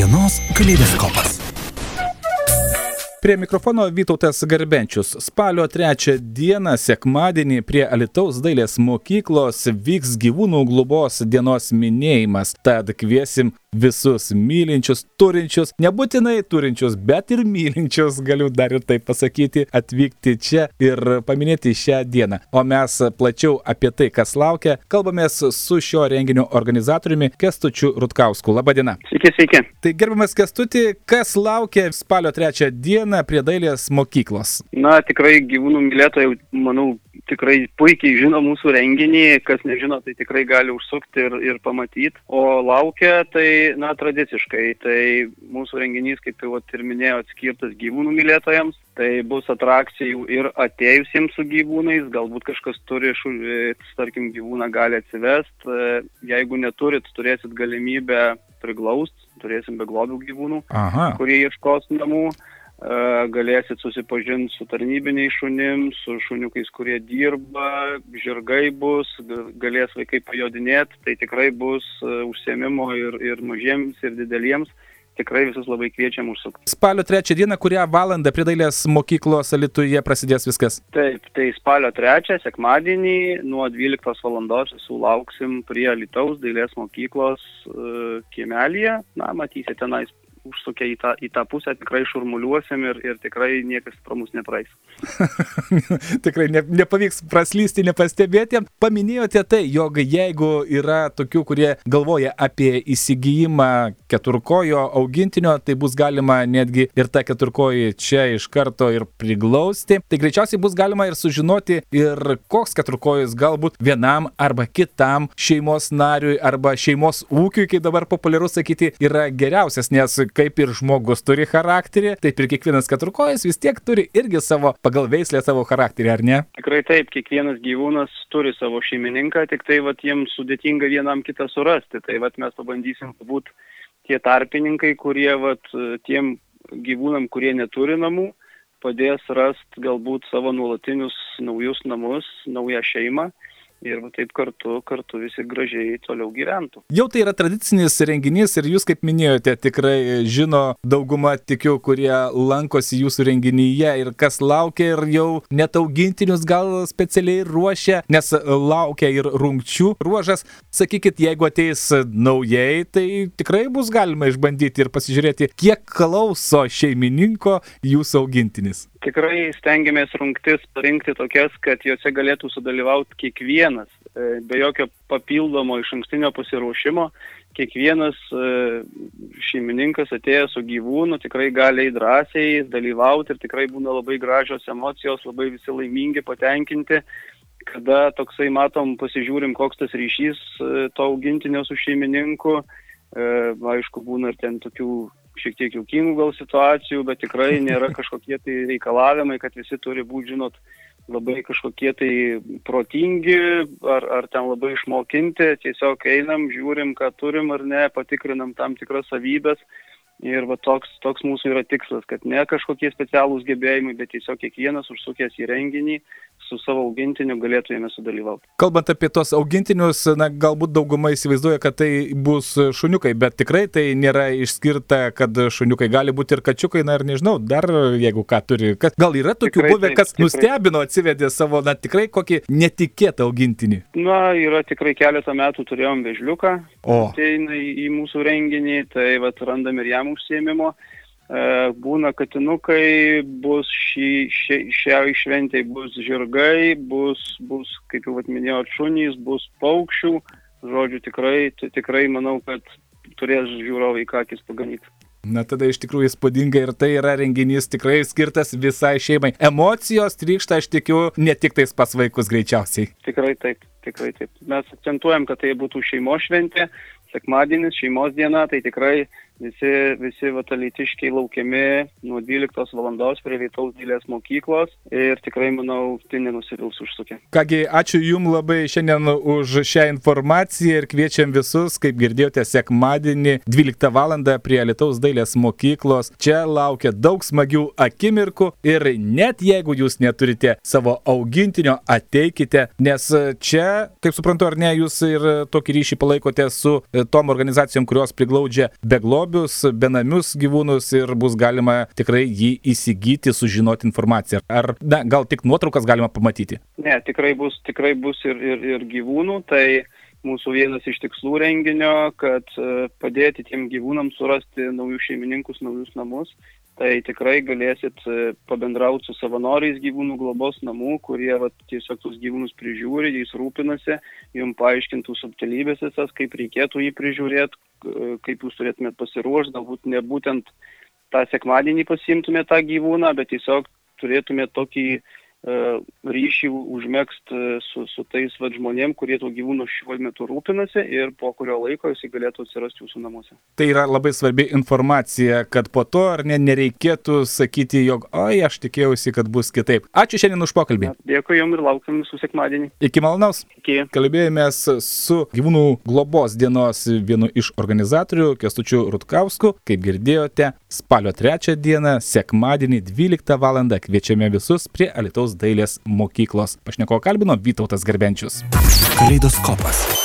dienos kaleidoskopas. Prie mikrofono Vytautas Garbenčius. Spalio trečią dieną, sekmadienį, prie Alitaus dailės mokyklos vyks gyvūnų globos dienos minėjimas. Tad kviesim visus mylinčius, turinčius, nebūtinai turinčius, bet ir mylinčius, galiu dar ir taip pasakyti, atvykti čia ir paminėti šią dieną. O mes plačiau apie tai, kas laukia, kalbamės su šio renginio organizatoriumi Kestučiu Rutkausku. Labadiena. Sveiki, sveiki. Tai gerbiamas Kestuti, kas laukia spalio trečią dieną prie dailės mokyklos? Na, tikrai gyvūnų mylėtojai, manau, tikrai puikiai žino mūsų renginį, kas nežino, tai tikrai gali užsukti ir, ir pamatyti. O laukia tai, na, tradiciškai, tai mūsų renginys, kaip jau ir minėjau, skirtas gyvūnų mylėtojams. Tai bus atrakcijų ir atėjusiems su gyvūnais, galbūt kažkas turi, tarkim, gyvūną gali atsivest. Jeigu neturit, turėsit galimybę priglaust, turėsim beglobių gyvūnų, Aha. kurie ieškos namų galėsit susipažinti su tarnybiniais šunim, su šuniukais, kurie dirba, žirgai bus, galės vaikai pajodinėti, tai tikrai bus užsiemimo ir, ir mažiems, ir dideliems. Tikrai visus labai kviečiam užsukti. Spalio trečią dieną, kurią valandą prie dailės mokyklos Alituje prasidės viskas? Taip, tai spalio trečią, sekmadienį nuo 12 val. sulauksim prie Alitaus dailės mokyklos uh, kiemelėje. Na, matysite tenais užsukę į tą, į tą pusę tikrai šurmuliuosim ir, ir tikrai niekas pro mus nepraeis. tikrai ne, nepavyks praslysti, nepastebėti. Paminėjote tai, jog jeigu yra tokių, kurie galvoja apie įsigijimą keturkojo augintinio, tai bus galima netgi ir tą keturkojį čia iš karto ir priglausti. Tai greičiausiai bus galima ir sužinoti, ir koks keturkojis galbūt vienam arba kitam šeimos nariui arba šeimos ūkiui, kaip dabar populiaru sakyti, yra geriausias, nes kaip ir žmogus turi charakterį, taip ir kiekvienas keturkojas vis tiek turi irgi savo pagal veislę savo charakterį, ar ne? Tikrai taip, kiekvienas gyvūnas turi savo šeimininką, tik tai vat, jiems sudėtinga vienam kitą surasti. Tai vat, mes pabandysim būti tie tarpininkai, kurie vat, tiem gyvūnam, kurie neturi namų, padės rasti galbūt savo nuolatinius naujus namus, naują šeimą ir taip kartu, kartu visi gražiai toliau gyventų. Jau tai yra tradicinis renginys ir jūs, kaip minėjote, tikrai žino dauguma tikiu, kurie lankosi jūsų renginyje ir kas laukia ir jau net augintinius gal specialiai ruošia, nes laukia ir rungčių ruožas. Sakykit, jeigu ateis naujai, tai tikrai bus galima išbandyti ir pasižiūrėti, kiek klauso šeimininko jūsų augintinis tikrai stengiamės rungtis parinkti tokias, kad juose galėtų sudalyvauti kiekvienas, e, be jokio papildomo iš ankstinio pasiruošimo. Kiekvienas e, šeimininkas atėjęs su gyvūnu tikrai gali drąsiai dalyvauti ir tikrai būna labai gražios emocijos, labai visi laimingi, patenkinti, kada toksai matom, pasižiūrim, koks tas ryšys e, to augintinio su šeimininku. Aišku, būna ir ten tokių šiek tiek jaukingų gal situacijų, bet tikrai nėra kažkokie tai reikalavimai, kad visi turi būti, žinot, labai kažkokie tai protingi ar, ar ten labai išmokinti, tiesiog einam, žiūrim, ką turim ar ne, patikrinam tam tikras savybės. Ir va toks, toks mūsų yra tikslas, kad ne kažkokie specialūs gebėjimai, bet tiesiog kiekvienas užsukęs į renginį su savo augintiniu galėtų jame sudalyvauti. Kalbant apie tos augintinius, na, galbūt dauguma įsivaizduoja, kad tai bus šuniukai, bet tikrai tai nėra išskirta, kad šuniukai gali būti ir kačiukai, na ir nežinau, dar jeigu ką turi. Kas, gal yra tokių tikrai, buvę, kas tikrai. nustebino, atsivedė savo, na tikrai kokį netikėtą augintinį? Na, yra tikrai keletą metų turėjom vežliuką, ateina į, į mūsų renginį, tai vat randam ir jam užsiemimo. E, būna katinukai, bus šį, šį, šiai šventai bus žirgai, bus, bus kaip jau minėjau, šunys, bus paukščių. Žodžiu, tikrai, tikrai manau, kad turės žiūrovai ką akis paganyti. Na tada iš tikrųjų įspūdinga ir tai yra renginys tikrai skirtas visai šeimai. Emocijos trykšta, aš tikiu, ne tik tais pas vaikus greičiausiai. Tikrai taip, tikrai taip. Mes akcentuojam, kad tai būtų šeimos šventė, sekmadienis, šeimos diena, tai tikrai visi, visi vatalitiškiai laukiami nuo 12 val. prie Lietuvos dėlės mokyklos ir tikrai, manau, tai nenusivils užsukę. Kągi, ačiū Jums labai šiandien už šią informaciją ir kviečiam visus, kaip girdėjote, sekmadienį 12 val. prie Lietuvos dailės mokyklos. Čia laukia daug smagių akimirkų ir net jeigu jūs neturite savo augintinio, ateikite, nes čia, kaip suprantu, ar ne, jūs ir tokį ryšį palaikote su tom organizacijom, kurios priglaudžia beglobius beglobius, benamius gyvūnus ir bus galima tikrai jį įsigyti, sužinoti informaciją. Ar, na, gal tik nuotraukas galima pamatyti? Ne, tikrai bus, tikrai bus ir, ir, ir gyvūnų. Tai mūsų vienas iš tikslų renginio, kad e, padėti tiem gyvūnams surasti naujus šeimininkus, naujus namus. Tai tikrai galėsit e, pabendrauti su savanoriais gyvūnų globos namų, kurie vat, tiesiog tuos gyvūnus prižiūri, jais rūpinasi, jums paaiškintų subtilybės visas, kaip reikėtų jį prižiūrėti, kaip jūs turėtumėt pasiruošti, galbūt ne būtent tą sekmadienį pasimtumėte tą gyvūną, bet tiesiog turėtumėte tokį uh, ryšį užmėgst e, su, su tais vad žmonėm, kurie to gyvūno šiuo metu rūpinasi ir po kurio laiko jisai galėtų atsirasti jūsų namuose. Tai yra labai svarbi informacija, kad po to ar ne nereikėtų sakyti, jog oi, aš tikėjausi, kad bus kitaip. Ačiū šiandien už pokalbį. Dėkui jums ir laukiam visų sekmadienį. Iki malonaus. Iki. Kalbėjomės su gyvūnų globos dienos vienu iš organizatorių, Kestučiu Rutkausku. Kaip girdėjote, spalio 3 dieną, sekmadienį 12 val. kviečiame visus prie Alitaus Vilniaus dailės mokyklos. Pašneko kalbino Vytautas Garbenčius. Kaleidoskopas.